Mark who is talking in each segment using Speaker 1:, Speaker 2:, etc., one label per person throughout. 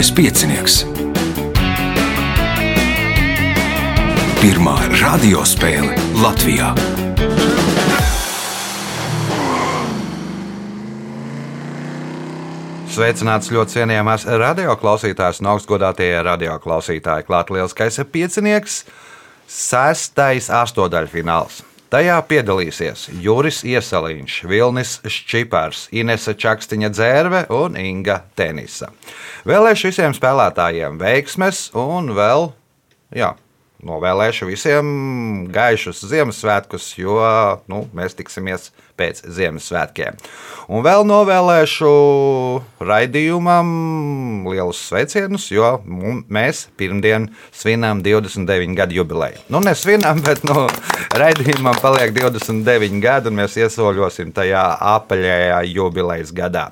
Speaker 1: Mazais piecinieks. Pirmā radiospēle Latvijā.
Speaker 2: Sveicināts ļoti cienījamās radioklausītājas un augstgadātie radioklausītāji. Klāt lielskais piecinieks, sestais astotdaļfināls. Tajā piedalīsies Juris Iesaliņš, Vilnis Šķipars, Inese Čakstiņa dzērve un Inga Tenisa. Vēlēšu visiem spēlētājiem veiksmes un vēl, jā, novēlēšu visiem gaišus Ziemassvētkus, jo nu, mēs tiksimies pēc Ziemassvētkiem. Un vēl novēlēšu raidījumam lielus sveicienus, jo mēs pirmdien svinām 29 gadu jubileju. Nu, nesvinām, bet nu, raidījumam paliek 29 gadi, un mēs iesoļosim tajā apaļajā jubilejas gadā.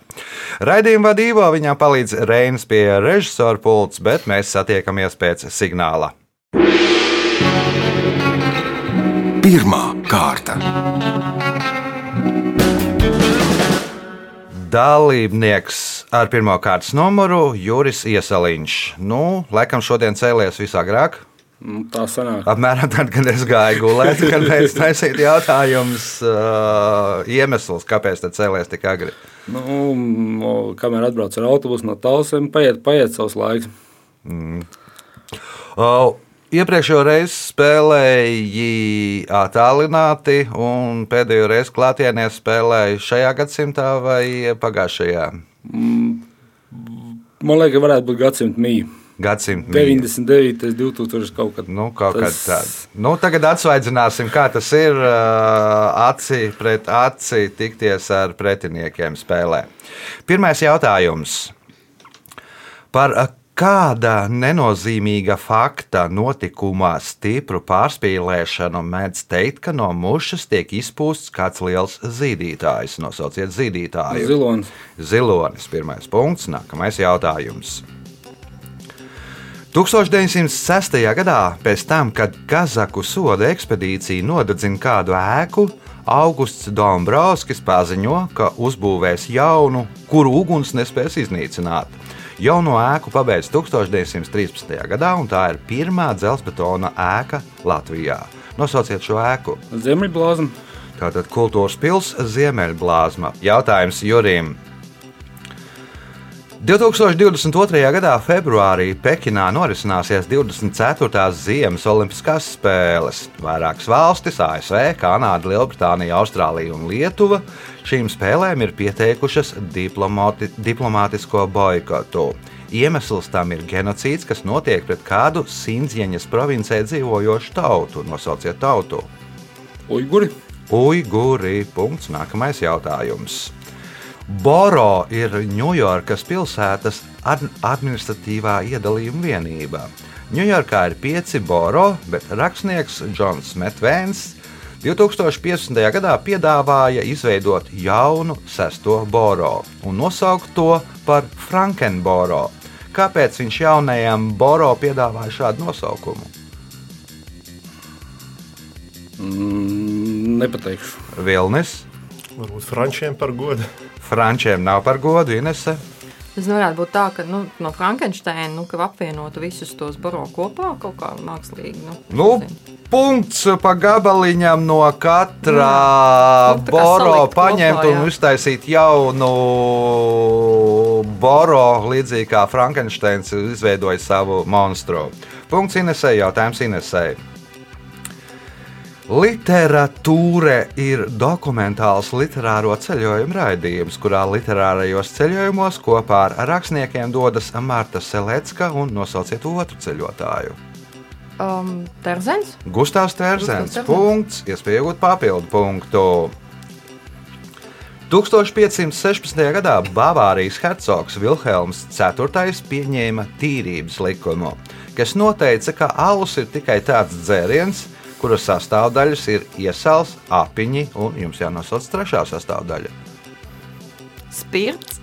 Speaker 2: Raidījuma vadībā viņam palīdz Reinas pie režisora pults, bet mēs satiekamies pēc signāla.
Speaker 1: Pirmā kārta.
Speaker 2: Dalībnieks ar pirmā kārtas numuru Juris Iesaliņš. Nu, laikam šodien cēlies visagrāk.
Speaker 3: Nu, tā sanāk.
Speaker 2: Apmēram tad, kad es gāju gulēt, kad mēs taisījām jautājumus, uh, iemesls, kāpēc tā cēlies tik agri.
Speaker 3: Nu, no, kamēr atbrauc ar autobusu no Talsiem, paiet, paiet savs laiks.
Speaker 2: Mm. Uh, Iepriekšējo reizi spēlēji attālināti, un pēdējo reizi klātienē spēlēji šajā gadsimtā vai pagājušajā?
Speaker 3: Mm, man liekas, varētu būt gadsimta mīja.
Speaker 2: Gadsimta
Speaker 3: 99, 2000 kaut kad.
Speaker 2: Nu, kaut tas... kad nu, tagad atsvaidzināsim, kā tas ir aci pret aci tikties ar pretiniekiem spēlē. Pirmais jautājums. Par Kāda nenozīmīga fakta notikumā stipru pārspīlēšanu mēdz teikt, ka no mušas tiek izpūsts kāds liels zīdītājs? Nosauciet zīdītāju.
Speaker 3: Zilonis.
Speaker 2: Zilonis. Pirmais punkts. Nākamais jautājums. 1906. gadā, pēc tam, kad Kazaku soda ekspedīcija nodedzina kādu ēku, Augusts Dombrovskis paziņo, ka uzbūvēs jaunu, kuru uguns nespēs iznīcināt. Jauno ēku pabeidz 1913. gadā, un tā ir pirmā dzelzbetona ēka Latvijā. Nosauciet šo ēku.
Speaker 3: Ziemeļblāzma.
Speaker 2: Tātad kultūras pilsēta Ziemeļblāzma. Jautājums Jurim. 2022. gadā februārī Pekinā norisināsies 24. Ziemas Olimpiskās spēles. Vairākas valstis, ASV, Kanāda, Lielbritānija, Austrālija un Lietuva šīm spēlēm ir pieteikušas diplomātisko boikotu. Iemesls tam ir genocīds, kas notiek pret kādu Sindzieņas provincē dzīvojošu tautu. Nosauciet tautu.
Speaker 3: Uiguri.
Speaker 2: Uiguri. Punkts. Nākamais jautājums. Boro ir Ņujorkas pilsētas administratīvā iedalījuma vienība. Ņujorkā ir pieci boro, bet rakstnieks Džons Metvēns 2015. gadā piedāvāja izveidot jaunu sesto boro un nosaukt to par Frankenboro. Kāpēc viņš jaunajam boro piedāvāja šādu nosaukumu?
Speaker 3: Mm, nepateikšu.
Speaker 2: Vilnis.
Speaker 4: Varbūt frančiem par godu.
Speaker 2: Frančiem nav par godu, Inese.
Speaker 5: Tas varētu būt tā, ka nu, no Frankensteina nu, apvienotu visus tos baro kopā kaut kā mākslīgi. Nu,
Speaker 2: nu, punkts pa gabaliņam no katra
Speaker 5: jā, nu,
Speaker 2: boro paņemt kopā, un uztaisīt jaunu boro, līdzīgi kā Frankensteins izveidoja savu monstru. Punkts Inesē, jautājums Inesē. Literatūra ir dokumentāls literāro ceļojumu raidījums, kurā literārajos ceļojumos kopā ar rakstniekiem dodas Marta Selecka un nosauciet otru ceļotāju.
Speaker 5: Um, Terzens.
Speaker 2: Gustavs Terzens. Punkts, iespēja iegūt papildu punktu. 1516. gadā Bavārijas hercogs Vilhelms IV pieņēma tīrības likumu, kas noteica, ka alus ir tikai tāds dzēriens, kuras sastāvdaļas ir iesāls, apiņi un jums jānosauc trešā sastāvdaļa.
Speaker 5: Spirts.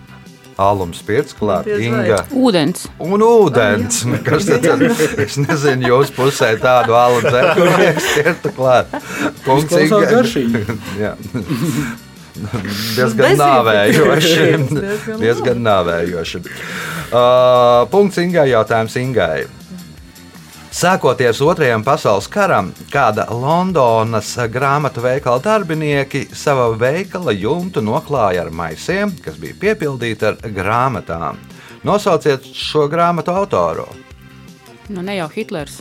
Speaker 2: Alums, spirts, klāt, Inga.
Speaker 6: Ūdens.
Speaker 2: Un ūdens. Kas tad, tad es nezinu, jūs pusē tādu alu dzēru, spirtu klāt.
Speaker 3: Punkts Inga.
Speaker 2: diezgan
Speaker 5: Dezinfekcijas.
Speaker 2: nāvējoši.
Speaker 5: Diezgan
Speaker 2: diezgan nāvējoši. Uh, punkts Ingai, jautājums Ingai. Sākoties otrajam pasaules karam, kāda Londonas grāmatu veikala darbinieki sava veikala jumtu noklāja ar maisiem, kas bija piepildīti ar grāmatām. Nosauciet šo grāmatu autoru.
Speaker 6: Nu, ne jau Hitlers.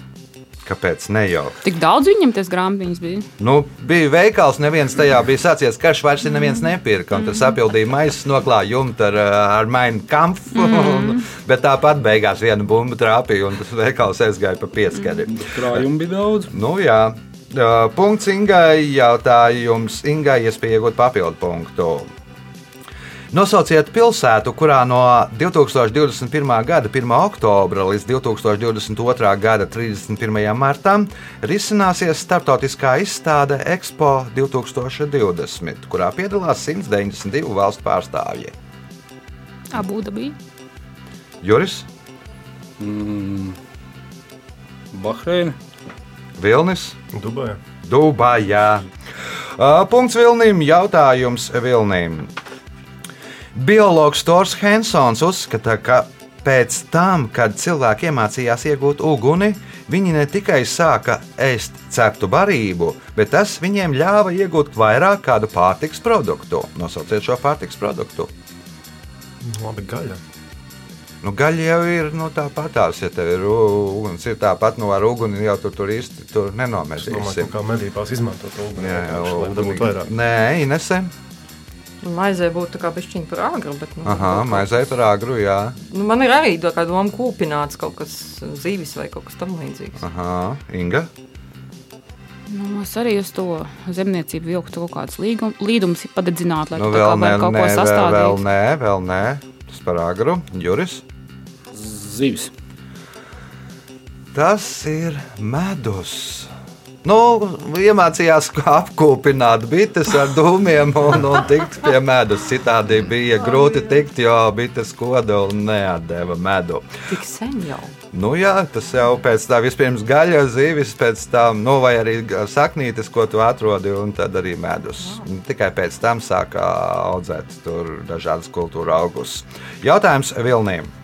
Speaker 2: Kāpēc ne jau?
Speaker 6: Tik daudz viņam tas grāmatiņas bija.
Speaker 2: Nu, bija veikals, neviens tajā bija sācies karš, vairs neviens nepirka. un Tas apildīja maisus, noklāja jumtu ar, ar mainu kamfu. Mm. Bet tāpat beigās viena bumba trāpīja un tas veikals aizgāja pa pieskari.
Speaker 3: Krājumi bija daudz.
Speaker 2: Nu, jā. Uh, Punkts Ingai. Jautājums Ingai, iespēja iegūt papildu punktu. Nosauciet pilsētu, kurā no 2021. gada 1. oktobra līdz 2022. gada 31. martam risināsies starptautiskā izstāde Expo 2020, kurā piedalās 192 valstu pārstāvji.
Speaker 6: Abu dabī.
Speaker 2: Juris,
Speaker 3: Mm. Bahreina.
Speaker 2: Vilnis,
Speaker 4: Dubajā.
Speaker 2: Dubajā. Uh, Punkts Vilnim. Jautājums Vilnim. Biologs Tors Hensons uzskata, ka pēc tam, kad cilvēki iemācījās iegūt uguni, viņi ne tikai sāka ēst ceptu barību, bet tas viņiem ļāva iegūt vairāk kādu pārtiks produktu. Nosauciet šo pārtiks produktu.
Speaker 4: Labi, gaļa.
Speaker 2: Nu, gaļa jau ir nu, tāpatās, ja tev ir uguns, ir tāpat no ar uguni jau tur, tur īsti tur
Speaker 4: Es domāju, kā medībās izmantot uguni.
Speaker 2: Jā,
Speaker 4: vienkārši,
Speaker 2: jau
Speaker 4: lai dabūtu vairāk.
Speaker 2: Nē, Inese.
Speaker 5: Maizē būtu kā pišķiņa par agru, bet, nu,
Speaker 2: Aha,
Speaker 5: kaut-
Speaker 2: maizē par agru, jā.
Speaker 5: nu, man ir arī tā kā doma kūpināts kaut kas zīvis vai kaut kas tam līdzīgs.
Speaker 2: Aha, Inga.
Speaker 6: Nu, es arī uz to zemniecību vilku kaut kādas līdumus padedzināt, lai
Speaker 2: Nu,
Speaker 6: tā kā
Speaker 2: nē,
Speaker 6: var kaut
Speaker 2: nē,
Speaker 6: ko
Speaker 2: vēl, vēl nē, vēl nē. Tas par agru. Juris.
Speaker 3: Zivis.
Speaker 2: Tas ir medus. Nu, iemācījās kā apkūpināt bites ar dūmiem un, un tikt pie medus. Citādi bija grūti tikt, jo bites kodola neatdeva medu.
Speaker 5: Tik sen jau.
Speaker 2: Nu, jā, tas jau pēc tam vispirms gaļa, zivis, pēc tam, nu, vai arī saknītes, ko tu atrodi, un tad arī medus. Un Tikai pēc tam sāka audzēt tur dažādas kultūra augus. Jautājums Vilniem.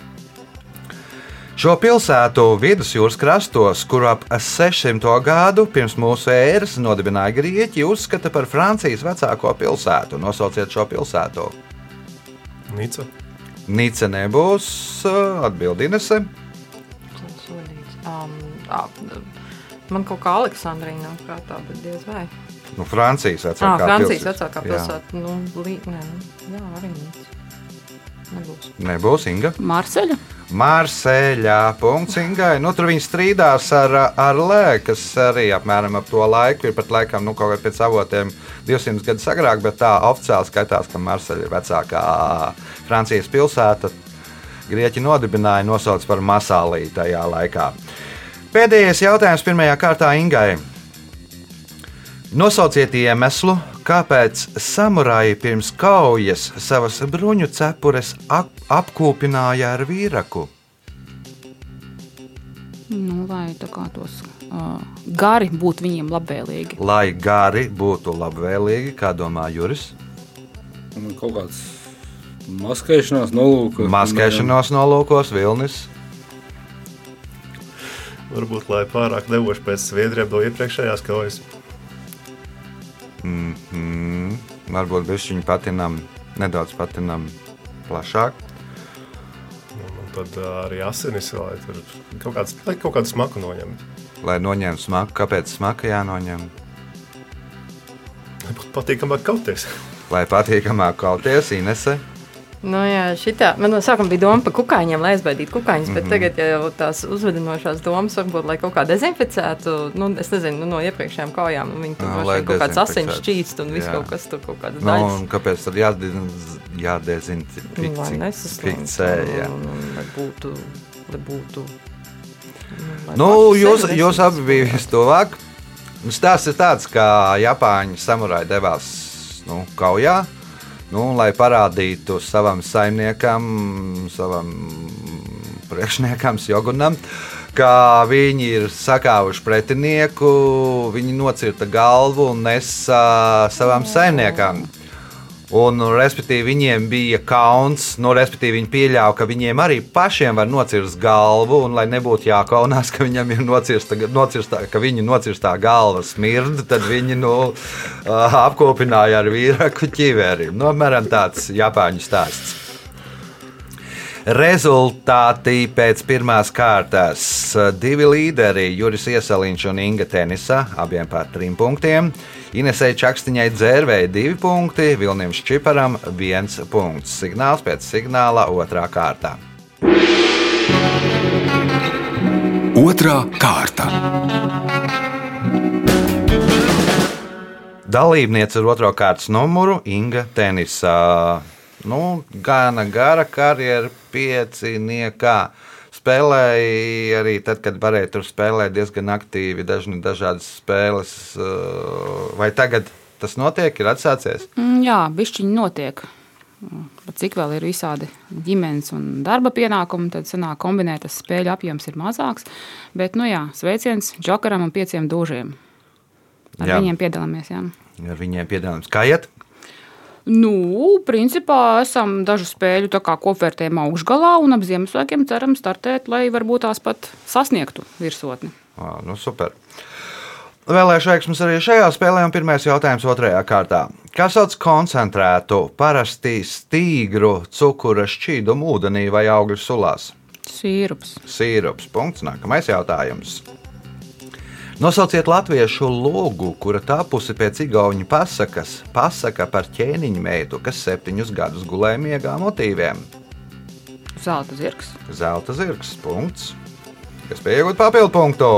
Speaker 2: Šo pilsētu vidusjūras krastos, kur ap 600 gadu pirms mūsu ēras nodibināja Grieķi, uzskata par Francijas vecāko pilsētu. Nosauciet šo pilsētu.
Speaker 4: Nica.
Speaker 2: Nīca nebūs atbildinese.
Speaker 5: Sodīts. Um, man kaut kā Aleksandrija nav prātā, bet diez vai.
Speaker 2: Nu, Francijas
Speaker 5: Ah,
Speaker 2: vecākā
Speaker 5: Francijas
Speaker 2: pilsēta.
Speaker 5: vecākā pilsēta. Nu, lī, nē, nu, jā, arī. Nebūs.
Speaker 2: Nebūs Inga.
Speaker 6: Marseļa?
Speaker 2: Marseļā. Punkts. Nu, tur viņi strīdās ar, ar Lē, kas arī apmēram ap to laiku ir pat laikam nu, kaut kā pēc avotiem 200 gadus agrāk, bet tā oficiāli skatās, ka Marseļa ir vecākā Francijas pilsēta. Grieķi nodibināja nosauc par Masālī tajā laikā. Pēdējais jautājums pirmajā kārtā Ingai. Nosauciet iemeslu, kāpēc samuraji pirms kaujas savas bruņu cepures ap apkūpināja ar vīraku.
Speaker 6: Nu, lai tā kā tos uh, gari būtu viņiem labvēlīgi.
Speaker 2: Lai gari būtu labvēlīgi, kā domā Juris.
Speaker 3: Un Kaut kāds maskēšanās nolūks.
Speaker 2: Maskēšanos nolūkos Vilnis.
Speaker 4: Varbūt, lai pārāk devoši pēc sviedriem no iepriekšējās kaujas.
Speaker 2: Mm, varbūt viņi patinam, nedaudz patinam plašāk.
Speaker 4: Un, un tad arī asinis, lai tur kaut kāds, lai kaut kādu smaku noņemt.
Speaker 2: Lai noņemtu smaku, kāpēc smaka jānoņem?
Speaker 4: Lai būtu patīkamāk kauties.
Speaker 2: Lai patīkamāk kauties, Inese.
Speaker 5: Nu, jā, šitā, man no sākuma bija doma par kukaiņiem, lai aizbaidītu kukaiņus,
Speaker 2: Mhm.
Speaker 5: bet mm -hmm. tagad ja jau tās uzvedinošās domas varbūt, lai kaut kā dezinficētu, nu, es nezinu, nu, no iepriekšējām kājām, nu, viņi tur droši kaut kāds
Speaker 2: dezinficētu.
Speaker 5: šķīst un viss kaut kas tur kaut kādas
Speaker 2: Nu,
Speaker 5: daļas.
Speaker 2: un kāpēc tad jāde-
Speaker 5: Nu,
Speaker 2: jādezinficē?
Speaker 5: nesaslimtu,
Speaker 2: jā.
Speaker 5: un, lai būtu, lai būtu. lai
Speaker 2: Nu, jūs, jūs abi bijāt vistuvāk. Nu, Stāsts ir tāds, ka Japāņu samurāji devās nu, kaujā, nu, lai parādītu savam saimniekam, savam priekšniekam, Jogunam, ka viņi ir sakāvuši pretinieku, viņi nocirta galvu un nesa savam saimniekam. Un, respektīvi, viņiem bija kauns, nu, respektīvi, viņi pieļāva, ka viņiem arī pašiem var nocirst galvu, un lai nebūtu jākaunās, ka viņam ir nocirsta, nocirstā, ka viņa nocirstā galva smirda, tad viņi nu, apkopināja ar vīraku ķiveri. Nu, apmēram tāds Japāņu stāsts. Rezultāti pēc pirmās kārtas. Divi līderi, Juris Iesaliņš un Inga Tenisa, abiem par trim punktiem. Inesai Čakstiņai dzērvēja divi punkti, Vilniem Šķiparam viens punkts. Signāls pēc signāla otrā kārtā.
Speaker 1: Otra kārta.
Speaker 2: Dalībniece ar otro kārtas numuru Inga Tenisa. Nu, gana gara karjera, pieciniekā. Spēlēja arī tad, kad varēja tur spēlēt diezgan aktīvi, dažni, dažādas spēles. uh, Vai tagad tas notiek, ir atsācies?
Speaker 6: Mm, Jā, bišķiņi notiek. Mm, Bet cik vēl ir visādi ģimenes un darba pienākumi, tad sanāk kombinēt tas spēļu apjoms ir mazāks. Bet, nu jā, sveiciens Džokaram un pieciem dūžiem. Ar
Speaker 2: jā.
Speaker 6: viņiem piedalāmies. Jā.
Speaker 2: Ar viņiem piedalāmies. Kā iet?
Speaker 6: Nu, principā esam dažu spēļu kopvērtējuma augšgalā un ap Ziemassvētkiem ceram startēt, lai varbūt tās pat sasniegtu virsotni.
Speaker 2: Ā, Nu, super. Vēlēšu veiksmus arī šajā spēlē, un pirmais jautājums otrajā kārtā. Kā sauc koncentrētu, parasti stīgru, cukura šķīdumu ūdenī vai augļu sulās?
Speaker 6: Sīrups.
Speaker 2: Sīrups. Punkts. Nākamais jautājums. Nosauciet latviešu logu, kura tapusi pēc igauņu pasakas, pasaka par ķēniņu meitu, kas septiņus gadus gulēja miegā motīviem.
Speaker 6: Zelta zirgs.
Speaker 2: Zelta zirgs. Punkts. Kas pieaugot papildu punktu.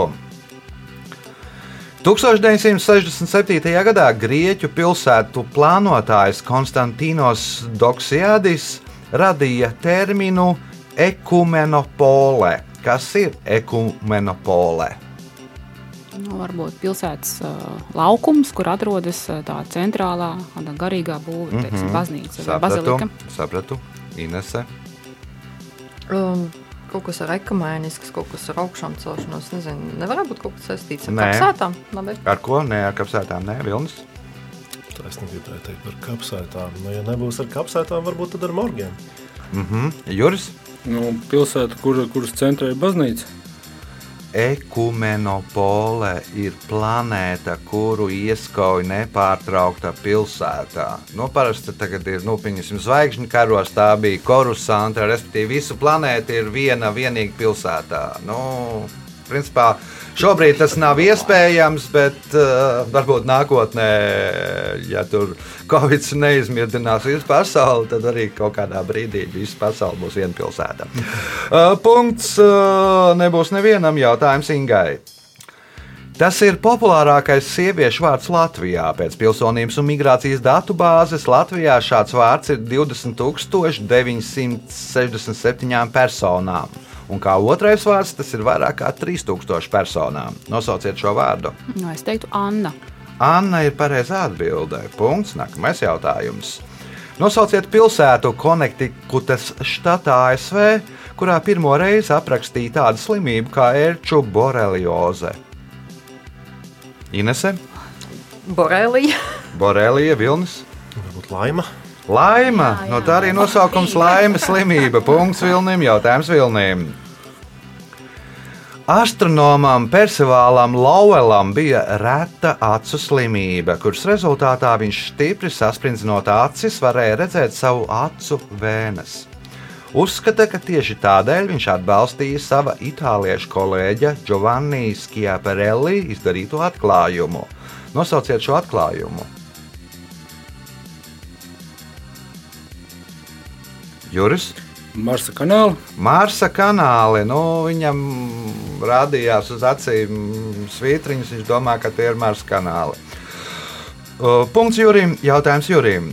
Speaker 2: 1967. gadā Grieķu pilsētu plānotājs Konstantīnos Doksijādis radīja terminu ekumenopole. Kas ir ekumenopole?
Speaker 6: Nu, varbūt pilsētas uh, laukums, kur atrodas uh, tā centrālā, tāda garīgā būve, mm -hmm. baznīca vai
Speaker 2: Sapratu.
Speaker 6: bazilika.
Speaker 2: Sapratu. Inese.
Speaker 5: Um, kaut kas ar ekumēnisks, kaut kas ar augšām celšanos. Nezinu, nevar būt kaut kas saistīts ar
Speaker 2: Nē.
Speaker 5: kapsētām. Labi.
Speaker 2: Ar ko? Nē, ar kapsētām, nē, Vilnis.
Speaker 4: Tā es negribēju teikt par kapsētām. Nu, ja nebūs ar kapsētām, varbūt tad ar morgiem.
Speaker 2: Mhm. Juris.
Speaker 3: Nu, pilsēta, kur, kuras centrā ir baznīca.
Speaker 2: Ekumenopole ir planēta, kuru ieskauj nepārtraukta pilsētā. Nu, parasti tagad ir nu, zvaigžņu karos, tā bija korusantra, respektīvi visu planētu ir viena vienīga pilsētā. Nu, principā, šobrīd tas nav iespējams, bet uh, varbūt nākotnē, ja tur Covid neizmirdinās visu pasauli, tad arī kaut kādā brīdī visa pasaule būs viena pilsēta. Uh, punkts uh, nebūs nevienam jautājums Ingai. Tas ir populārākais sieviešu vārds Latvijā. Pēc pilsonības un migrācijas datu bāzes Latvijā šāds vārds ir 20,967 personām. Un kā otrais vārds, tas ir vairāk kā 3000 personām. Nosauciet šo vārdu.
Speaker 6: Nu, es teiktu, Anna.
Speaker 2: Anna ir pareizā atbildē. Punkts. Nākamais jautājums. Nosauciet pilsētu Konektikutas štatā ASV, kurā pirmo reizi aprakstīja tādu slimību kā ērču borelioze. Inese,
Speaker 5: Borelija.
Speaker 2: Borelija, Vilnis.
Speaker 4: Varbūt laima.
Speaker 2: Laima. No tā arī nosaukums laima slimība. Punkts Vilnim. Jautājums Vilnim. Astronomam Persivālam Lauelam bija reta acu slimība, kuras rezultātā viņš stipri saspringzinot acis varēja redzēt savu acu vēnes. Uzskata, ka tieši tādēļ viņš atbalstīja sava itāliešu kolēģa Giovanni Schiaparelli izdarīto atklājumu. Nosauciet šo atklājumu. Juris.
Speaker 3: Marsa kanāla.
Speaker 2: Marsa kanāli. Nu, viņam rādījās uz acīm svītriņas. Viņš domā, ka tie ir Marsa kanāli. Punkts Jurim. Jautājums Jurim.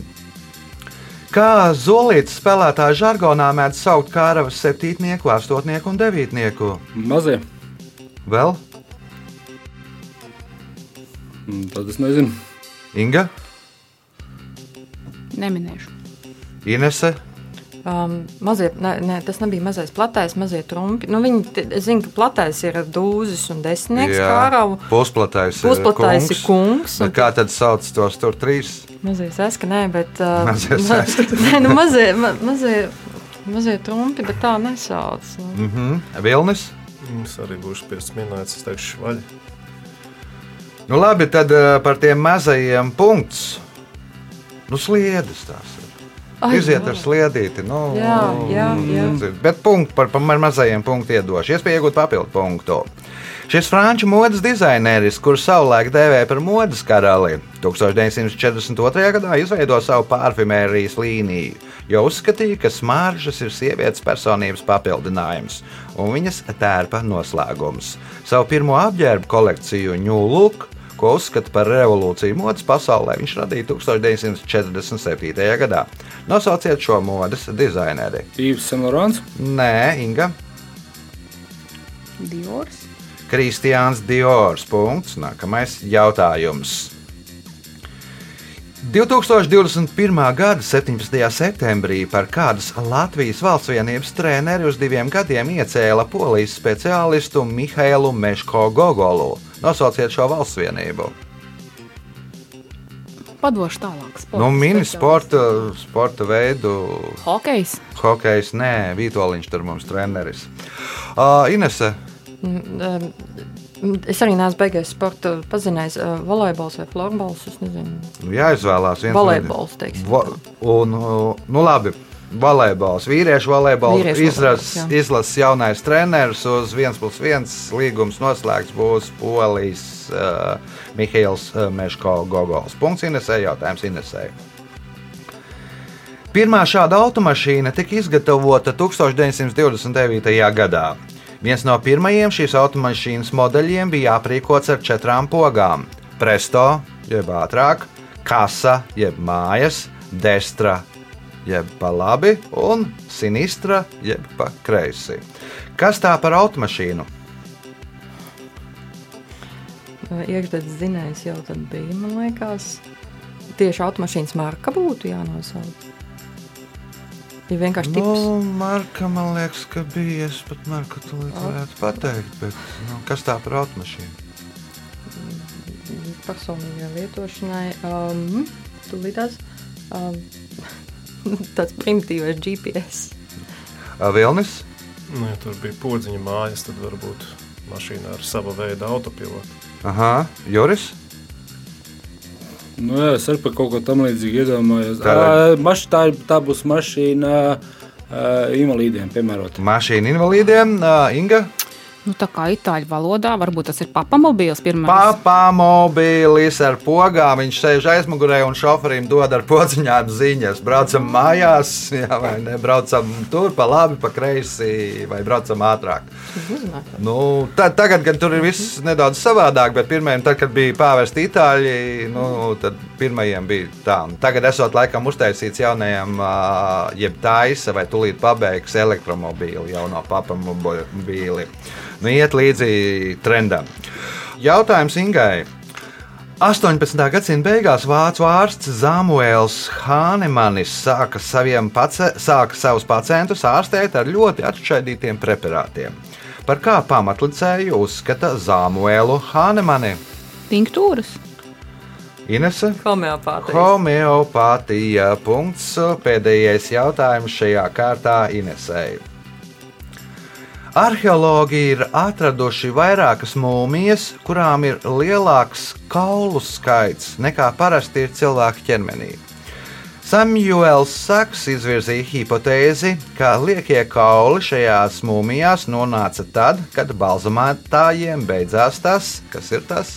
Speaker 2: Kā zolītas spēlētāja žargonā mēdz saukt kāravas septītnieku, astotnieku un devītnieku?
Speaker 3: Mazie.
Speaker 2: Vēl
Speaker 3: Mm, Tad es nezinu.
Speaker 2: Inga,
Speaker 6: Neminēšu.
Speaker 2: Inese,
Speaker 5: Um, mazie, ne, ne, tas nebija mazais platais, mazie trumpi. Nu, viņi, zinu, ka platais ir dūzis un desmitnieks kārava.
Speaker 2: pusplatais,
Speaker 5: Pusplatais
Speaker 2: ir
Speaker 5: ir kungs, un
Speaker 2: Bet Kā tad sauc tos tur trīs?
Speaker 5: Mazie seska, nē, bet. Uh,
Speaker 2: Mazie
Speaker 5: ma-
Speaker 2: seska.
Speaker 5: nē, nu, mazie, ma, mazie, mazie trumpi, bet tā nesauc. Nu.
Speaker 2: Mhm. Vilnis?
Speaker 4: Es arī būšu spiests minēt, es teikšu, švaļi.
Speaker 2: Nu, labi, tad uh, par tiem mazajiem punkts. Nu, sliedas tās.
Speaker 5: Ai,
Speaker 2: Iziet
Speaker 5: jā.
Speaker 2: ar sliedīti. Nu,
Speaker 5: Jā, jā, jā.
Speaker 2: Bet punktu par, par mazajiem punktiem iedošu. Iespēja iegūt papildu punktu. Šis franču modes dizaineris, kurš savulaik dēvēja par modes karali, 1942. gadā izveidoja savu parfimērijas līniju, jo uzskatīja, ka smaržas ir sievietes personības papildinājums un viņas tērpa noslēgums. Savu pirmo apģērbu kolekciju New Look ko uzskata par revolūciju modes pasaulē, viņš radīja 1947. gadā. Nosauciet šo modes dizaineri.
Speaker 3: Īvs Senlorāns.
Speaker 2: Nē, Inga.
Speaker 6: Diors.
Speaker 2: Kristiāns Diors. Punkts. Nākamais jautājums. 2021. gada 17. septembrī par kādas Latvijas valsts vienības treneri uz diviem gadiem iecēla polijas speciālistu Mihailu Meško Gogolu. Nosauciet šo valsts vienību.
Speaker 6: Padošu tālāk. sporta
Speaker 2: Nu, mini sporta, sporta veidu,
Speaker 6: Hokejs.
Speaker 2: hokejs, nē, Vitoļņš tur mums treneris. Uh, Inese,
Speaker 5: Um, Es arī neesmu beigājis sporta pazinējis. Volejbols vai florbols. Es nezinu.
Speaker 2: nu, jāizvēlās viens no-
Speaker 5: Volejbols, teiksim.
Speaker 2: Va un, nu, labi. Volejbols, vīriešu volejbols,
Speaker 5: Vīriešu
Speaker 2: izlases,
Speaker 5: volejbols, jā.
Speaker 2: izlases jaunais treneris uz 1 plus 1 līgums noslēgts būs Polijas uh, Mihails Meško Gogols. Punkts Inesē, jautājums Inesē. Pirmā šāda automašīna tika izgatavota 1929. gadā. Viens no pirmajiem šīs automašīnas modeļiem bija aprīkots ar četrām pogām - presto, jeb ātrāk, kasa, jeb mājas, destra, jeb pa labi, un sinistra, jeb pa kreisi. Kas tā par automašīnu?
Speaker 5: Iekšzemes zinājums jau tad bija, man liekas. Tieši automašīnas marka būtu jānosauc. Ja vienkārši tips.
Speaker 2: Nu, Marka, man liekas, ka bija. Es pat Marku tulīt varētu pateikt, bet nu, kas tā par automašīnu?
Speaker 5: personīgai lietošanai. Um, Tūlītās. Um, tāds primitīvs GPS.
Speaker 2: Vilnis?
Speaker 4: Nu, ja tur bija podziņa mājas, tad varbūt mašīna ar sava veida autopilotu.
Speaker 2: Aha, Joris?
Speaker 3: Nu, jā, es arī par kaut ko tam līdzīgu iedomājos.
Speaker 2: Tā
Speaker 3: Tā, maš, tā, tā būs mašīna uh, invalīdiem, piemērot.
Speaker 2: Mašīna invalīdiem, Ā, Inga?
Speaker 6: Nu, tā kā itāļu valodā, varbūt tas ir papamobīls pirmais.
Speaker 2: Papā mobīlis ar pogām. Viņš sēž aizmugurē un šoferim dod ar pociņām ziņas. Braucam mājās, jā, vai ne? Braucam tur pa labi, pa kreisi, vai braucam ātrāk. Nu, tā, tagad, kad tur ir viss nedaudz savādāk, bet pirmajam, tad, kad bija pāvesti itāļi, nu, tad pirmajiem bija tā. Tagad esot laikam uztaisīts jaunajam, jeb taisa vai tūlīt pabeigs elektromobīli, jauno papamobīli. Nu, iet līdzi trendam. Jautājums Ingai. 18. gadsimta beigās vācu ārsts Samuēls Hānemanis sāka, pace, sāka savus pacientus ārstēt ar ļoti atšķaidītiem preparātiem. Par kā pamatlicēju uzskata Samuēlu Hānemani?
Speaker 6: Tinktūras.
Speaker 2: Inese?
Speaker 5: Homeopātija.
Speaker 2: Homeopātija. Punkts. Pēdējais jautājums šajā kārtā Inesēji. Arheologi ir atraduši vairākas mūmijas, kurām ir lielāks kaulu skaits nekā parasti ir cilvēka ķermenī. Samuēls Saks izvirzīja hipotēzi, ka liekie kauli šajās mūmijās nonāca tad, kad balzamētājiem beidzās tas, kas ir tas.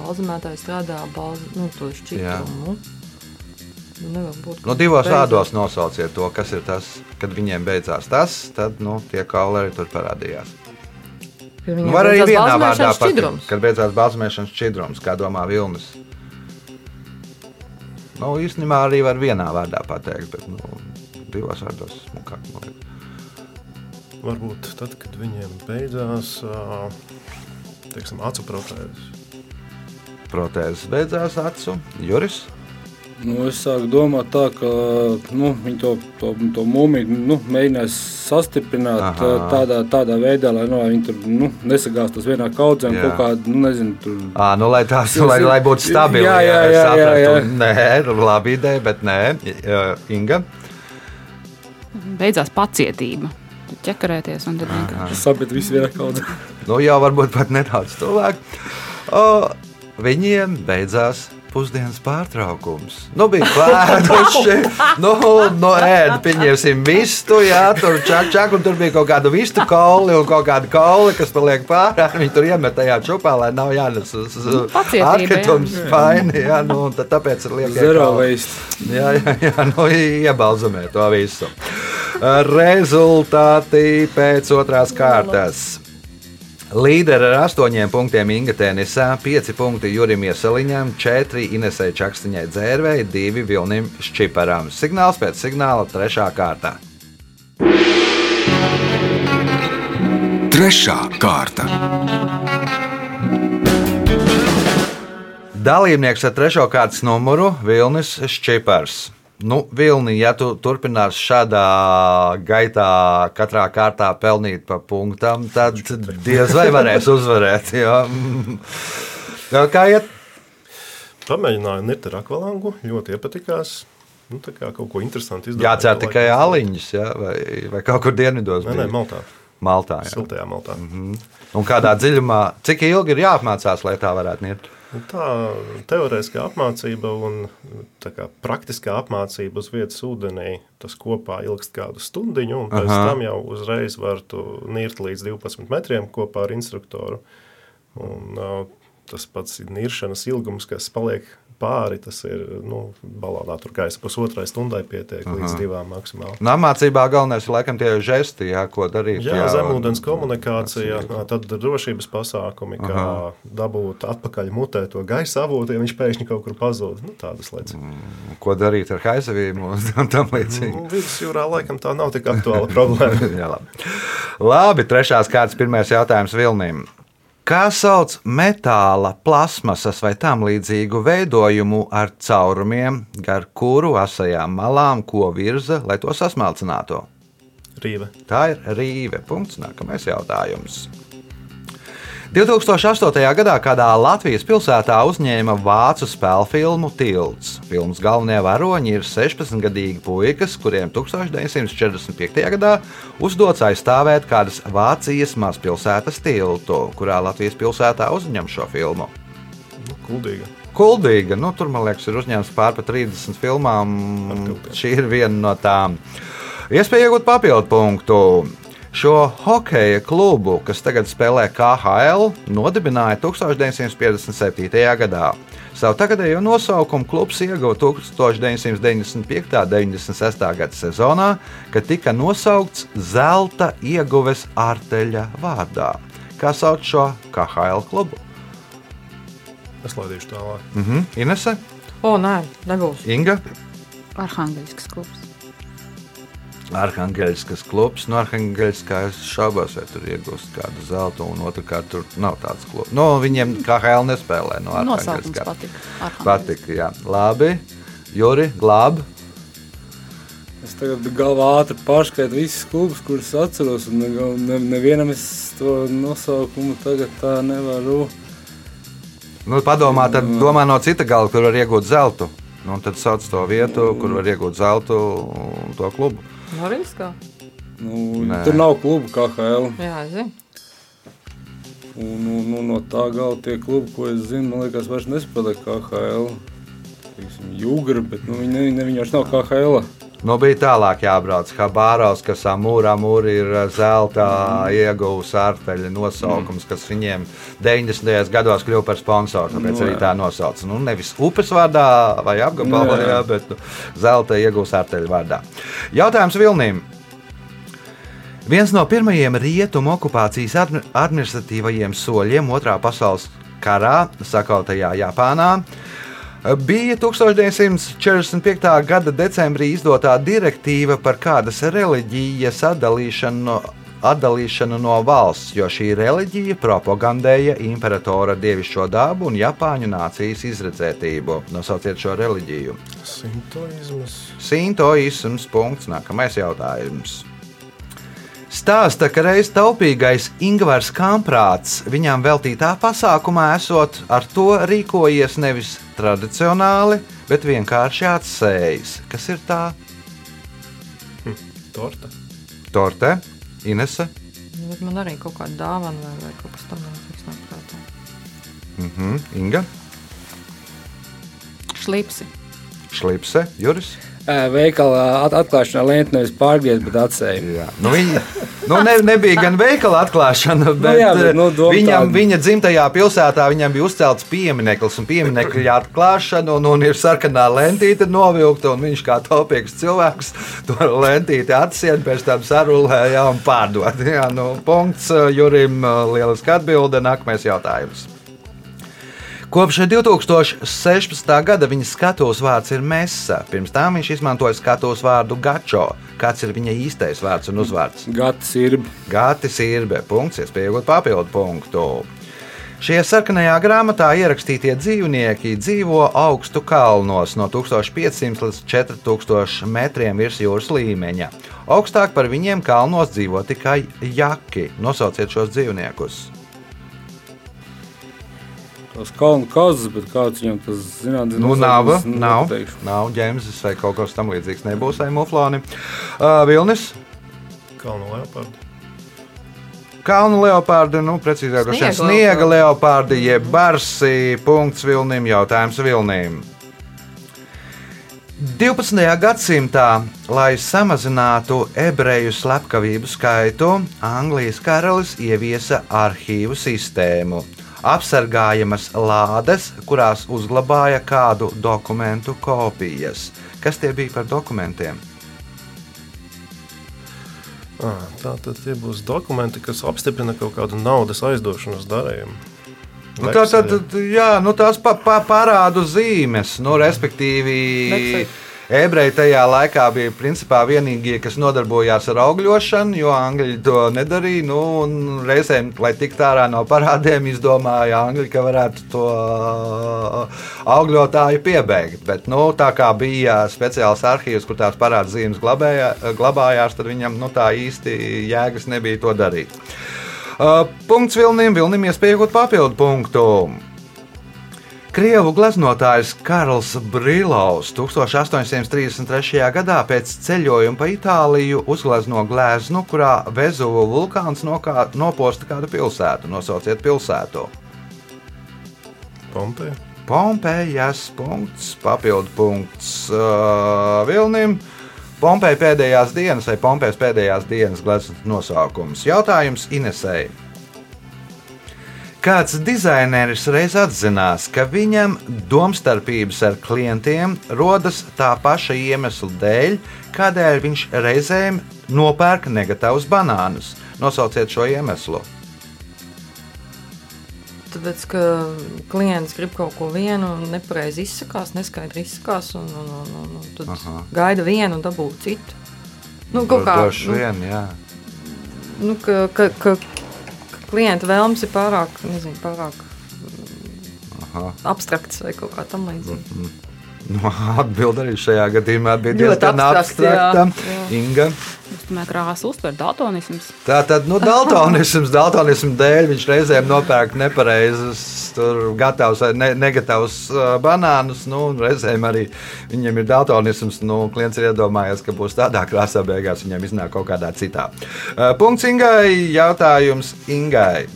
Speaker 5: Balzamētājs strādā balz, nu, to šķidrumu. Nu, nevar būt.
Speaker 2: Nu, divos vārdos nosauciet to, kas ir tas, kad viņiem beidzās tas, tad nu, tie kauli arī tur parādījās. Nu, var arī vienā vārdā pateikt, kad beidzās balzamēšanas šķidrums, kā domā Vilnis. Nu, īstenībā arī var vienā vārdā pateikt, bet nu, divos vārdos smukāk.
Speaker 4: Varbūt tad, kad viņiem beidzās teiksim, acu protēzes.
Speaker 2: Protēzes beidzās acu, Juris.
Speaker 3: Nu, es sāku domāt, tā, ka nu, viņi to, to, to mūmiju nu, mēģinās sastiprināt
Speaker 2: Aha.
Speaker 3: Tādā, tādā veidā, lai nu, viņi tur nu, nesagāstos vienā kaudzē.
Speaker 2: Jā.
Speaker 3: Kaut kāda, nu, nezinu, tur
Speaker 2: À, nu, lai tās lai, lai būtu stabili.
Speaker 3: Jā, jā, jā, jā,
Speaker 2: sapratu.
Speaker 3: jā.
Speaker 2: Nē, labi ideja, bet nē. Jā, Inga.
Speaker 6: Beidzās pacietība. Tur ķekarēties un tad vienkārši.
Speaker 3: sapīt visi vienā kaudzē.
Speaker 2: Nu, jau varbūt pat nedaudz tuvāk. O, viņiem beidzās pusdienas pārtraukums. Nu, bija klātenuši, nu, no ēda, pieņemsim vistu, jā, tur čak, čak, un tur bija kaut kāda vistu kauli un kaut kāda kauli, kas paliek pārā. Viņi tur iemet tajā čupā, lai nav jānes uz uz atkritums faini, jā, nu, un tad tāpēc ir liek.
Speaker 3: Zero waste.
Speaker 2: Jā, jā, jā nu, iebalzamē to visu. Rezultāti pēc otrās kārtas. Līderi ar astoņiem punktiem Inga Tenisā, pieci punkti Jurim Iesaliņam, četri Inesai Čakstiņai dzērvei, divi Vilnim Šķiparam. Signāls pēc signāla trešā kārtā.
Speaker 1: Trešā kārta.
Speaker 2: Dalībnieks ar trešo kārtas numuru Vilnis Šķipars. Nu, Vilni, ja tu turpināsi šādā gaitā, katrā kārtā pelnīt pa punktam, tad diez vai varēs uzvarēt. Jo. Jā, Kā iet?
Speaker 4: Pamēģināju nirt ar akvalangu, ļoti iepatikās. Nu, tā kā kaut ko interesantu izdarīt.
Speaker 2: Jācer tikai aliņus, ja? vai, vai kaut kur dienvidos.
Speaker 4: Nē, nē? Maltā.
Speaker 2: Maltā jā.
Speaker 4: Siltajā Maltā. Mm -hmm.
Speaker 2: Un kādā dziļumā, cik ilgi ir jāapmācās, lai tā varētu iet?
Speaker 4: Tā teorētiskā apmācība un tā kā, praktiskā apmācība uz vietas ūdenī, tas kopā ilgst kādu stundu, un pēc
Speaker 2: Aha.
Speaker 4: Tam jau uzreiz var nirt līdz 12 metriem kopā ar instruktoru. Un, uh, tas pats ir niršanas ilgums, kas paliek pāri, tas ir nu, balonā tur gaisa pusotrai stundai pietiek Aha. līdz divām maksimāli.
Speaker 2: Nu, Mācībā galvenais ir laikam tie žesti, jā, ko darīt.
Speaker 4: Jā, jā zemūdens komunikācija, tad drošības pasākumi, kā
Speaker 2: Aha.
Speaker 4: dabūt atpakaļ mutē to gaisa avotu, ja viņš pēkšņi kaut kur pazūd. Nu, tādas lietas.
Speaker 2: Ko darīt ar haizavīm un tam līdzīgi.
Speaker 4: Nu, Vidusjūrā laikam tā nav tik aktuāla problēma.
Speaker 2: Jā, labi. labi, trešās kārtas, pirmais jautājums Vilnim. Kā sauc metāla, plasmasas vai tam līdzīgu veidojumu ar caurumiem, gar kuru asajām malām, ko virza, lai to sasmalcinātu?
Speaker 4: Rīve.
Speaker 2: Tā ir rīve. Punkts. Nākamais jautājums. 2008. gadā kādā Latvijas pilsētā uzņēma vācu spēļu filmu Tilts. Filmas galvenie varoņi ir 16-gadīgi puikas, kuriem 1945. gadā uzdots aizstāvēt kādas Vācijas mazpilsētas tiltu, kurā Latvijas pilsētā uzņem šo filmu.
Speaker 4: Nu, kuldīga.
Speaker 2: Kuldīga, nu, tur man liekas, ir uzņemts pār pa 30 filmām. Šī ir viena no tām. Iespēja iegūt papildu punktu. Šo hokeja klubu, kas tagad spēlē KHL, nodibināja 1957. gadā. Savu tagadējo nosaukumu klubs ieguva 1995. un 96. gada sezonā, kad tika nosaukts Zelta ieguves ārteļa vārdā. Kā sauc šo KHL klubu?
Speaker 4: Es laidīšu tālāk.
Speaker 2: Mhm. Inese,
Speaker 5: O, nē, nebūs.
Speaker 2: Inga.
Speaker 6: Arhangelskas klubs.
Speaker 2: Arhangelskas klubs. No Arhangelskas es šaubos, vai tur iegūst kādu zelta, un otrkārt tur nav tāds klubs. No, viņiem kā HL nespēlē no
Speaker 6: Nosaukums
Speaker 2: Arhangelska.
Speaker 6: patika. Arhangelskas.
Speaker 2: Patika, jā. Labi. Juri, glāb.
Speaker 3: Es tagad galvā ātri pārskaitu visus klubus, kurus atceros. un Ne, ne, nevienam es to nosaukumu tagad tā nevaru.
Speaker 2: Nu, padomā, tad domā no cita gala, kur var iegūt zeltu. Nu, un tad sauc to vietu, kur var iegūt zeltu un to klubu.
Speaker 5: Norilskā?
Speaker 3: Nu,
Speaker 2: Nē.
Speaker 3: tur nav klubu KHL.
Speaker 5: Jā, zinu.
Speaker 3: Un, un, un no tā gala tie klubi, ko es zinu, man liekas, vairs nespēlē KHL. Teiksim, Jūgra, bet nu, viņi, ne, ne, viņi vairs nav KHL.
Speaker 2: Nu, bija tālāk jābrauc. Kā Bāraus, kas Amūrā mūrī ir eh, zelta ieguvusi ārteļa nosaukums, kas viņiem 90. gados kļuva par sponsoru. Tāpēc
Speaker 3: Nu,
Speaker 2: arī tā nosauca. Nu, nevis upes vārdā vai apgabalā,
Speaker 3: Jā, jā.
Speaker 2: jā, bet nu, zelta iegūs ārteļa vārdā. Jautājums Vilnīm. Viens no pirmajiem rietumu okupācijas admi- administratīvajiem soļiem Otrā pasaules karā, sakautajā Japānā, bija 1945. gada decembrī izdotā direktīva par kādas reliģijas atdalīšanu no, atdalīšanu no valsts, jo šī reliģija propagandēja imperatora dievišķo dabu un Japāņu nācijas izredzētību. Nosauciet šo reliģiju.
Speaker 4: Sintoizmas.
Speaker 2: Sintoisms. Punkts. Nākamais jautājums. Stāsta, ka reiz taupīgais Ingūns Kamprāts viņam veltītā pasākumā esot ar to rīkojies nevis tradicionāli, bet vienkārši atsējis. Kas ir tā?
Speaker 4: Torta.
Speaker 2: Torte, Inese.
Speaker 5: Nu, bet Man arī kaut kāda dāvana vai, vai kaut kas tamlīdzīgs nāk prātā.
Speaker 2: Mhm. Inga,
Speaker 6: Šlipsi.
Speaker 2: Šlipse, Juris.
Speaker 3: At- atklāšanā lēnt nevis pārgriezt, bet atsēja.
Speaker 2: Jā. Nu, viņa, nu, ne, nebija gan veikala atklāšana, bet,
Speaker 3: jā, bet, nu,
Speaker 2: viņam,
Speaker 3: tāda.
Speaker 2: viņa dzimtajā pilsētā viņam bija uzcelts piemineklis un pieminiekļa atklāšana, un, un ir sarkanā lentīte novilkta, un viņš kā taupīgs cilvēks to lentīti atsien, pēc tam sarulēja un pārdod. Jā, nu, punkts Jurim, lieliski atbilde, nākamais jautājums. Kopš 2016. gada viņa skatuves vārds ir Mesa. Pirms tam viņš izmantoja skatuves vārdu Gačo. Kāds ir viņa īstais vārds un uzvārds?
Speaker 3: Gatis ir.
Speaker 2: Gātis ir punkts, iespējot papildu punktu. Šie sarkanajā grāmatā ierakstītie dzīvnieki dzīvo augstu kalnos no 1500 līdz 4000 metriem virs jūras līmeņa. Augstāk par viņiem kalnos dzīvo tikai jaki. Nosauciet šos dzīvniekus.
Speaker 3: Tas kalnu kazas, bet kāds viņam tas zināms,
Speaker 2: Nu, nav, nav, nav ģēmzes vai kaut kas tamlīdzīgs. Nebūs vai mufloni. Uh, Vilnis.
Speaker 4: Kalnu leopardu.
Speaker 2: Kalnu leopardi, nu, precīzāk,
Speaker 5: Sniega
Speaker 2: sniega leopardi, jeb barsi. Punkts Vilnim, jautājums Vilnim. 12. gadsimtā, lai samazinātu ebreju slepkavību skaitu, Anglijas karalis ieviesa arhīvu sistēmu. Apsargājamas lādes, kurās uzglabāja kādu dokumentu kopijas. Kas tie bija par dokumentiem?
Speaker 4: Tā tad tie būs dokumenti, kas apstiprina kaut kādu naudas aizdošanas darījumu.
Speaker 2: Nu, tā tad, jā, nu, tās pa, pa, parādu zīmes, nu, respektīvi.
Speaker 6: Vekseli.
Speaker 2: Ebreji tajā laikā bija principā vienīgie, kas nodarbojās ar augļošanu, jo angļi to nedarīja. Nu, reizēm, lai tiktu ārā no parādiem, izdomāja angļi, ka varētu to uh, augļotāju piebeigt. Bet, nu, tā kā bija speciāls arhīvs, kur tās parādu zīmes glabējā, glabājās, tad viņam nu, tā īsti jēgas nebija to darīt. Uh, punkts Vilnim, Vilnim iespējot papildu punktu. Krievu gleznotājs Karls Brīlaus 1833. gadā pēc ceļojuma pa Itāliju uzglezno gleznu, kurā Vezuvu vulkāns nokā, noposta kādu pilsētu. Nosauciet pilsētu.
Speaker 4: Pompeja.
Speaker 2: Pompejas punkts, papildu punkts uh, Vilnim. Pompeja pēdējās dienas vai Pompejas pēdējās dienas gleznas nosaukums. Jautājums Inesei. Kāds dizaineris reiz atzinās, ka viņam domstarpības ar klientiem rodas tā paša iemesla dēļ, kādēļ viņš reizēm nopērk negatīvus banānus. Nosauciet šo iemeslu.
Speaker 5: Tāpēc, ka klients grib kaut ko vienu, nepareizi izsakās, neskaidri izsakās, un, un, un, un, un tad
Speaker 2: Aha.
Speaker 5: gaida vienu un dabū citu. Nu, kaut kā
Speaker 2: Droši
Speaker 5: nu,
Speaker 2: vien, jā.
Speaker 5: nu, ka, ka, ka klienta vēlmes ir pārāk, nezinu, pārāk
Speaker 2: Aha.
Speaker 5: abstrakts vai kaut kā tam līdzīga.
Speaker 2: Nu, Atbilde arī šajā gadījumā bija diezgan abstrakta. Inga.
Speaker 6: Es domāju, krāsa uztver daltonisms.
Speaker 2: Tā tad, nu, daltonisms, daltonisms dēļ viņš reizēm nopērk nepareizus, tur gatavus vai ne, negatīvus uh, banānus. Nu, reizēm arī viņam ir daltonisms. Nu, klients ir iedomājies, ka būs tādā krāsā, beigās viņam iznāk kaut kādā citā. Uh, punkts Ingai, jautājums Ingai.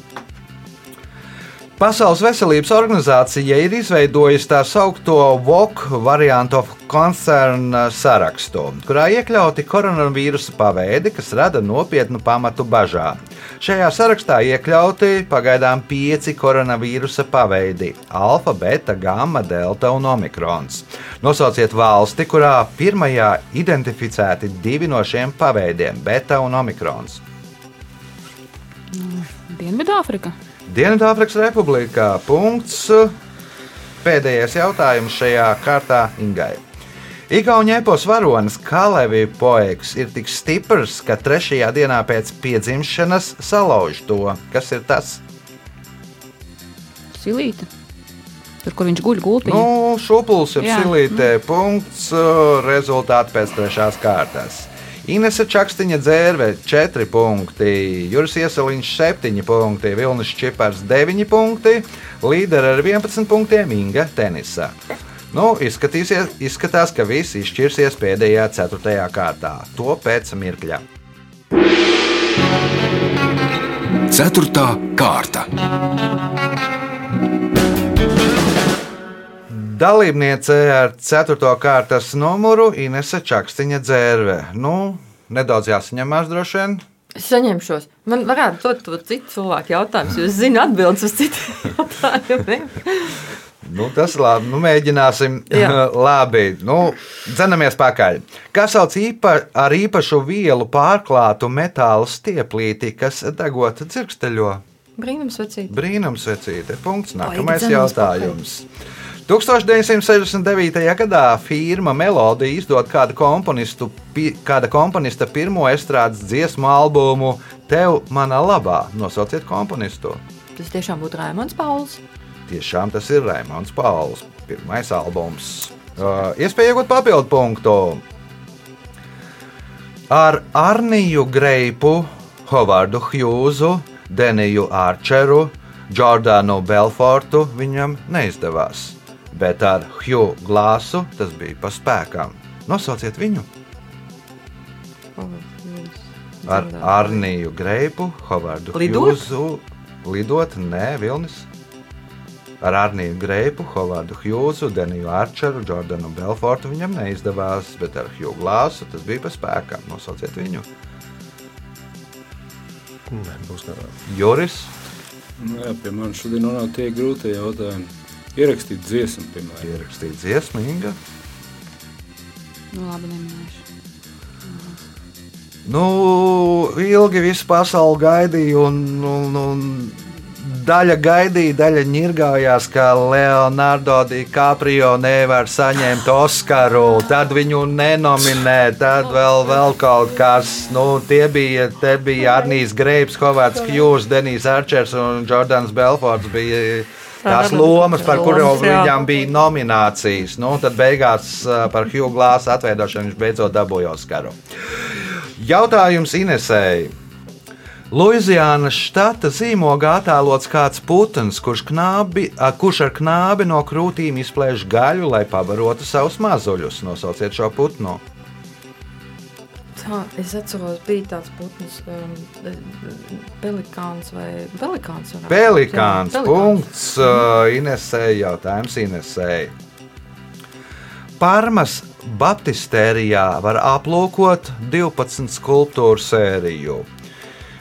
Speaker 2: Pasaules veselības organizācija ir izveidojusi tā saucamo VOC variantu of concern sarakstu, kurā iekļauti koronavīrusa paveidi, kas rada nopietnu pamatu bažām. Šajā sarakstā iekļauti pagaidām pieci koronavīrusa paveidi - alfa, beta, gamma, delta un omikrons. Nosauciet valsti, kurā pirmajā identificēti divi no šiem paveidiem - beta un omikrons.
Speaker 6: Dienvidāfrika.
Speaker 2: Dienvidāfrikas Republikā. Punkts. Pēdējais jautājums šajā kārtā Ingai. Igaunijas epos varonis Kalevija poeks ir tik stiprs, ka trešajā dienā pēc piedzimšanas salauž to. Kas ir tas?
Speaker 6: Silīta. Tur, kur viņš guļ gultī.
Speaker 2: Nu, šūpulis ir
Speaker 6: Jā.
Speaker 2: silītē. Punkts. uh, Rezultāti pēc trešās kārtas. Inese Čakstiņa dzērve 4 punkti, Juris Ieseliņš 7 punkti, Vilnis Čipars 9 punkti, līderi ar 11 punktiem Inga Tenisa. Nu, izskatās, ka viss izšķirsies pēdējā ceturtajā kārtā. To pēc mirkļa.
Speaker 1: Ceturtā kārta.
Speaker 2: Dalībniece ar 4. kārtas numuru Inese Čakstiņa dzērve. Nu, nedaudz jāsaņemās droši vien.
Speaker 5: Es saņemšos. Man varētu dot to citu cilvēku jautājumu, jo es zinu atbildes uz citiem jautājumiem.
Speaker 2: Nu, tas ir labi. Nu, mēģināsim.
Speaker 5: Jā.
Speaker 2: labi. Nu, dzenamies pakaļ. Kā sauc īpa, ar īpašu vielu pārklātu metāla stieplīti, kas degot dzirksteļo?
Speaker 5: Brīnums, vecīt.
Speaker 2: Brīnumsvecīte. Punkts. Nākamais jautājums. 1969. gadā firma Melodija izdod kāda, pi- kāda komponista pirmo estrādes dziesmu albumu Tev manā labā. Nosauciet komponistu.
Speaker 5: Tas tiešām būtu Raimons Pauls.
Speaker 2: Tiešām tas ir Raimons Pauls. Pirmais albums. Uh, iespēja iegūt papildu punktu. Ar Arniju Greipu, Hovardu Hjūzu, Deniju Arčeru, Jordānu Belfortu viņam neizdevās. Bet ar Hugh Glāsu tas bija pa spēkam. Nosauciet viņu! Ar Arniju Greipu, Hovardu
Speaker 5: Lidot?
Speaker 2: Hjūzu. Lidot, nē, Vilnis. Ar Arniju Greipu, Hovardu Hjūzu, Deniju Arčeru, Jordanu Belfortu viņam neizdevās, bet ar Hugh Glāsu tas bija pa spēkam. Nosauciet viņu.
Speaker 4: Nē, būs garām.
Speaker 2: Juris,
Speaker 3: Nu, jā, pie manis šodien nonāk tie grūtie jautājumi. Ierakstīt dziesmu, piemēram.
Speaker 2: ierakstīts dziesmu, Inga.
Speaker 6: Nu, labi, neminēšu.
Speaker 2: Nu, ilgi visu pasauli gaidīja, un, un, un daļa gaidīja, daļa ņirgājās, ka Leonardo DiCaprio nevar saņemt Oskaru. Tad viņu nenominē, tad vēl, vēl kaut kas. Nu, tie bija, te bija Arnijas Greibs, Hovārds Kjūs, Denijs Arčers un Jordans Belfords. Bija Tās lomas, par kurām viņam bija nominācijas, nu, tad beigās ā, par Hugh Glāsu atveidošanu viņš beidzot dabūja Oskaru. Jautājums Inesēji. Luizijānas štata zīmogā attēlots kāds putns, kurš, knābi, a, kurš ar knābi no krūtīm izplēš gaļu, lai pabarotu savus mazuļus. Nosauciet šo putnu.
Speaker 5: Tā, es atceros, bija tāds putns, um, pelikāns vai pelikāns. varētu.
Speaker 2: Pelikāns.
Speaker 5: Pelikāns.
Speaker 2: Punkts uh, Inesēji. Jautājums Inesēji. Parmas Baptistērijā var aplūkot 12 skulptūru sēriju.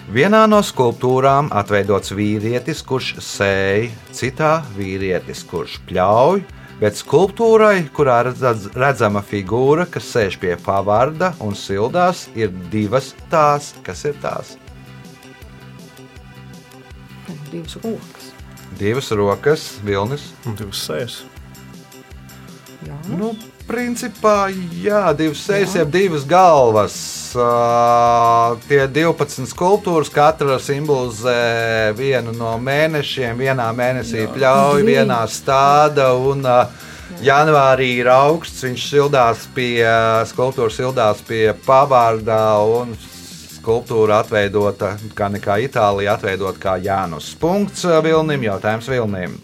Speaker 2: Vienā no skulptūrām atveidots vīrietis, kurš sēž, citā vīrietis, kurš pļauj, bet skulptūrai, kurā redz- redzama figūra, kas sēž pie pavarda un sildās, ir divas tās, kas ir tās.
Speaker 5: Divas rokas.
Speaker 2: Divas rokas, vilnis.
Speaker 4: Un divas.
Speaker 5: Jā.
Speaker 2: Nu, principā, jā, divas sejas, jeb divas galvas. Uh, tie 12 skulptūras, katra simbolizē vienu no mēnešiem. Vienā mēnesī pļauj, vienā stāda. Un, uh, Janvārī ir augsts, viņš sildās pie skulptūras, sildās pie pavārdā un skulptūra atveidota, kā nekā Itālija, atveidota kā Jānus. Punkts Vilnim, jautājums Vilnim.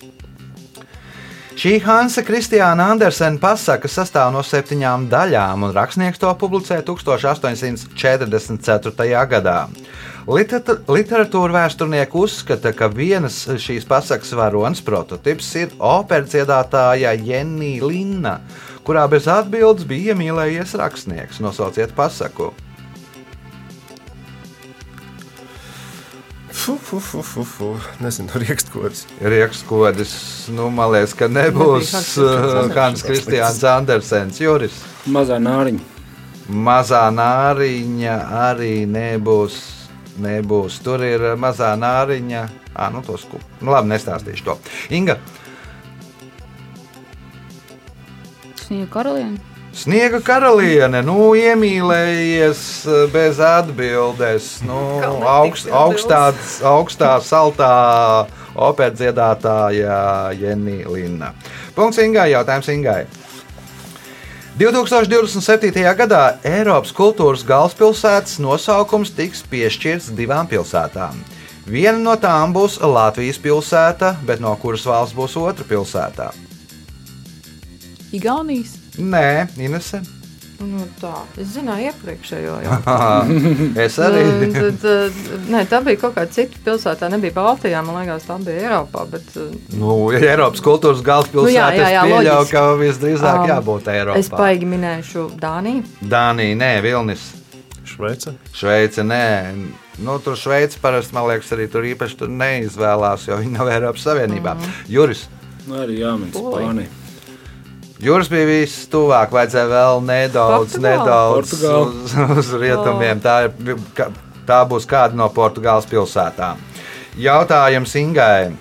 Speaker 2: Šī Hansa Kristiāna Andersena pasaka sastāv no septiņām daļām, un rakstnieks to publicēja 1844. gadā. Liter- Literatūra vēsturnieki uzskata, ka vienas šīs pasakas varonas prototyps ir operas dziedātāja Jenija Linna, kurā bez atbildes bija iemīlējies rakstnieks. Nosauciet pasaku.
Speaker 4: Nezinu, rīkstkods.
Speaker 2: Riekskodis, nu, man liekas, ka nebūs
Speaker 5: Hans
Speaker 2: Hans Kristiāns Andersens, Juris.
Speaker 3: Mazā nāriņa.
Speaker 2: Mazā nāriņa arī nebūs. nebūs. Tur ir mazā nāriņa. Ah, nu, tos, ku- nu, labi, nestāstīšu to. Inga,
Speaker 6: Sniega karaliene.
Speaker 2: Sniega karaliene, nu, iemīlējies eh, bez atbildes. Nu, augst, augstā, augstā, saltā operas dziedātāja Jenija Linna. Punkts Ingai, jautājums Ingai. 2027. gadā Eiropas kultūras galvaspilsētas nosaukums tiks piešķirts divām pilsētām. Viena no tām būs Latvijas pilsēta, bet no kuras valsts būs otra pilsētā?
Speaker 5: Igaunijas.
Speaker 2: Nē, Inese.
Speaker 5: Nu, tā. Es zināju iepriekšējo jautājumu.
Speaker 2: es arī.
Speaker 5: Tad, tad, nē, tā bija kaut kāda cita pilsēta. Tā nebija Baltijā, man liekas, tā bija Eiropā. Bet, uh,
Speaker 2: Nu, ja Eiropas kultūras galvaspilsēta,
Speaker 5: Nu, jā, jā, jā,
Speaker 2: es pieļauju, ka visdrīzāk
Speaker 5: Um,
Speaker 2: jābūt Eiropā.
Speaker 5: es baigi minēšu Dāniju.
Speaker 2: Dānija, nē, Vilnis.
Speaker 4: Šveice.
Speaker 2: Šveice, nē. Nu, tur Šveice parasti, man liekas, arī tur īpaši tur neizvēlās, jo viņi nav Eiropas Savienībā. Mm. Juris.
Speaker 3: Nu, arī jāmin. Spānija.
Speaker 2: Jūras bija viss tuvāk, vajadzēja vēl nedaudz,
Speaker 5: Portugāla.
Speaker 2: nedaudz
Speaker 3: Portugāla.
Speaker 2: uz, uz rietumiem. Tā, ir, tā būs kāda no Portugāles pilsētām. Jautājums Ingai.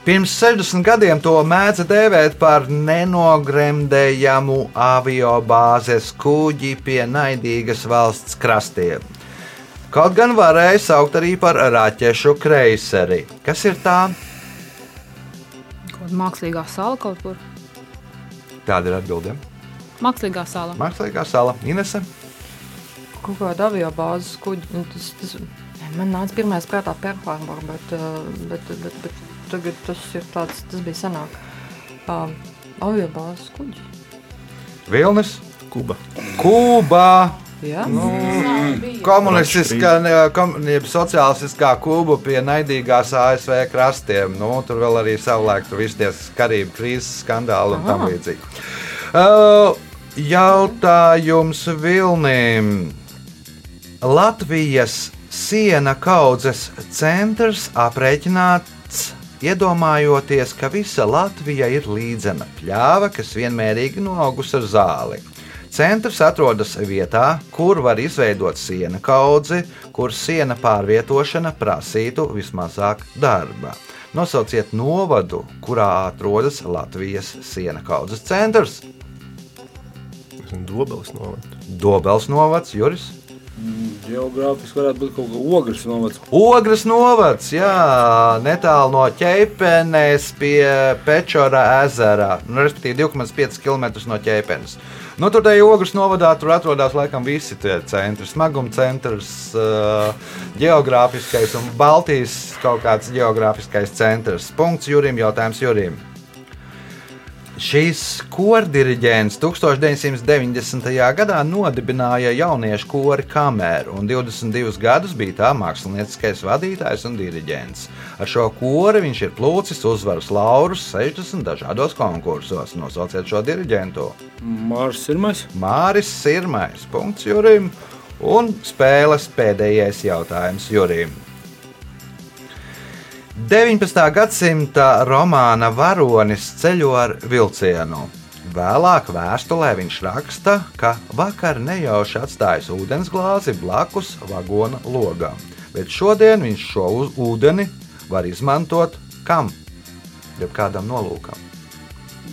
Speaker 2: Pirms 60 gadiem to mēdza dēvēt par nenogremdējamu avio bāzes kuģi pie naidīgas valsts krastiem. Kaut gan varēja saukt arī par raķešu kreiseri. Kas ir tā?
Speaker 6: Kaut mākslīgā sala kaut kur.
Speaker 2: Tāda ir atbildība.
Speaker 6: Mākslīgā sala.
Speaker 2: Mākslīgā sala Inese.
Speaker 5: Kaut kāda avio bāzes kuģi. nu, Tas, tas, man nāca pirmais prātā Perharbor, bet, uh, bet, bet, bet tagad tas ir tāds, tas bija senāk. Uh, avio bāzes kuģi.
Speaker 2: Vilnis,
Speaker 4: Kuba.
Speaker 2: Kuba.
Speaker 5: Jā,
Speaker 2: Nu, komunistiskā, ne- kom, jeb sociālistiskā Kuba pie naidīgās ASV krastiem. Nu, tur vēl arī savulaik tur viss tie karību krīzes skandāli un tam līdzīgi. Uh, jautājums Vilnim. Latvijas siena kaudzes centrs aprēķināts. Iedomājoties, ka visa Latvija ir līdzena pļāva, kas vienmērīgi noaugusi ar zāli. Centrs atrodas vietā, kur var izveidot siena kaudzi, kur siena pārvietošana prasītu vismazāk darba. Nosauciet novadu, kurā atrodas Latvijas siena kaudzes centrs.
Speaker 4: Dobelis novada.
Speaker 2: Dobels novads, Juris.
Speaker 3: Geogrāfiski varētu būt kaut kā ogres novads.
Speaker 2: Ogres novads, jā, netālu no ķēpenes pie Pečora ezera, nu, respektīvi 2,5 km no ķēpenes. Nu, tur tajā ogres novadā tur atrodas laikam visi tie centri. Smaguma centrs, uh, geogrāfiskais un Baltijas kaut kāds geogrāfiskais centrs. Punkts Jurim, jautājums Jurim. Šīs kordiriģents 1990. gadā nodibināja jauniešu kori kameru, un 22 gadus bija tā mākslinieckais vadītājs un diriģents. Ar šo kori viņš ir plūcis uzvaras laurus 60 dažādos konkursos. Nosauciet šo diriģentu.
Speaker 3: Mārs Sirmais.
Speaker 2: Māris Sirmais, punkts Jurim, un spēles pēdējais jautājums Jurim. 19. gadsimta romāna varonis ceļo ar vilcienu. Vēlāk vēstulē viņš raksta, ka vakar nejauši atstājis ūdensglāzi blakus vagona logam, bet šodien viņš šo ūdeni var izmantot kam? Jeb kādam nolūkam.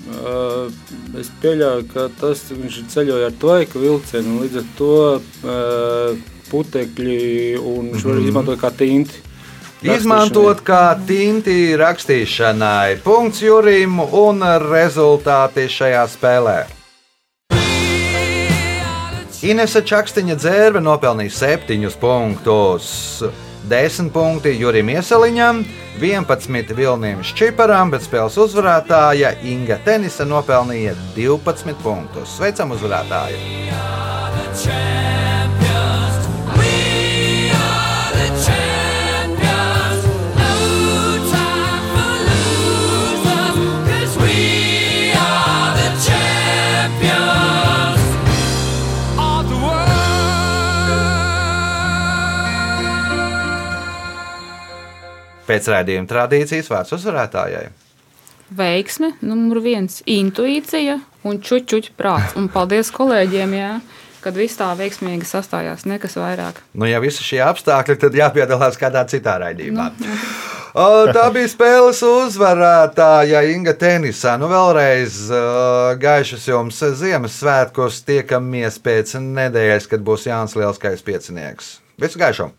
Speaker 3: Uh, es pieļauju, ka tas viņš ir ceļojis ar tvaika vilcienu, un līdz ar to uh, putekļi un viņš var izmantot kā tinti.
Speaker 2: Izmantot kā tinti rakstīšanai. Punkts Jurim un rezultāti šajā spēlē. Inese Čakstiņa dzērve nopelnīja 7 punktus. 10 punkti Jurim Ieseliņam, 11 Vilniem Šķiparam, bet spēles uzvarētāja Inga Tenisa nopelnīja 12 punktus. Sveicam uzvarētāju! Pēc raidījuma tradīcijas vārds uzvarētājai.
Speaker 6: Veiksme, numur viens, intuīcija un čučuķi prāts. Un paldies kolēģiem, jā, kad viss tā veiksmīgi sastājās, nekas vairāk.
Speaker 2: Nu, ja visi šie apstākļi, tad jāpiedalās kādā citā raidījumā. O, Tā bija spēles uzvarētāja Inga Tenisā. Nu, vēlreiz uh, gaišas jums Ziemassvētkos. Tiekamies pēc nedēļas, kad būs Jānis Lielskais piecinieks. Visu gaišu!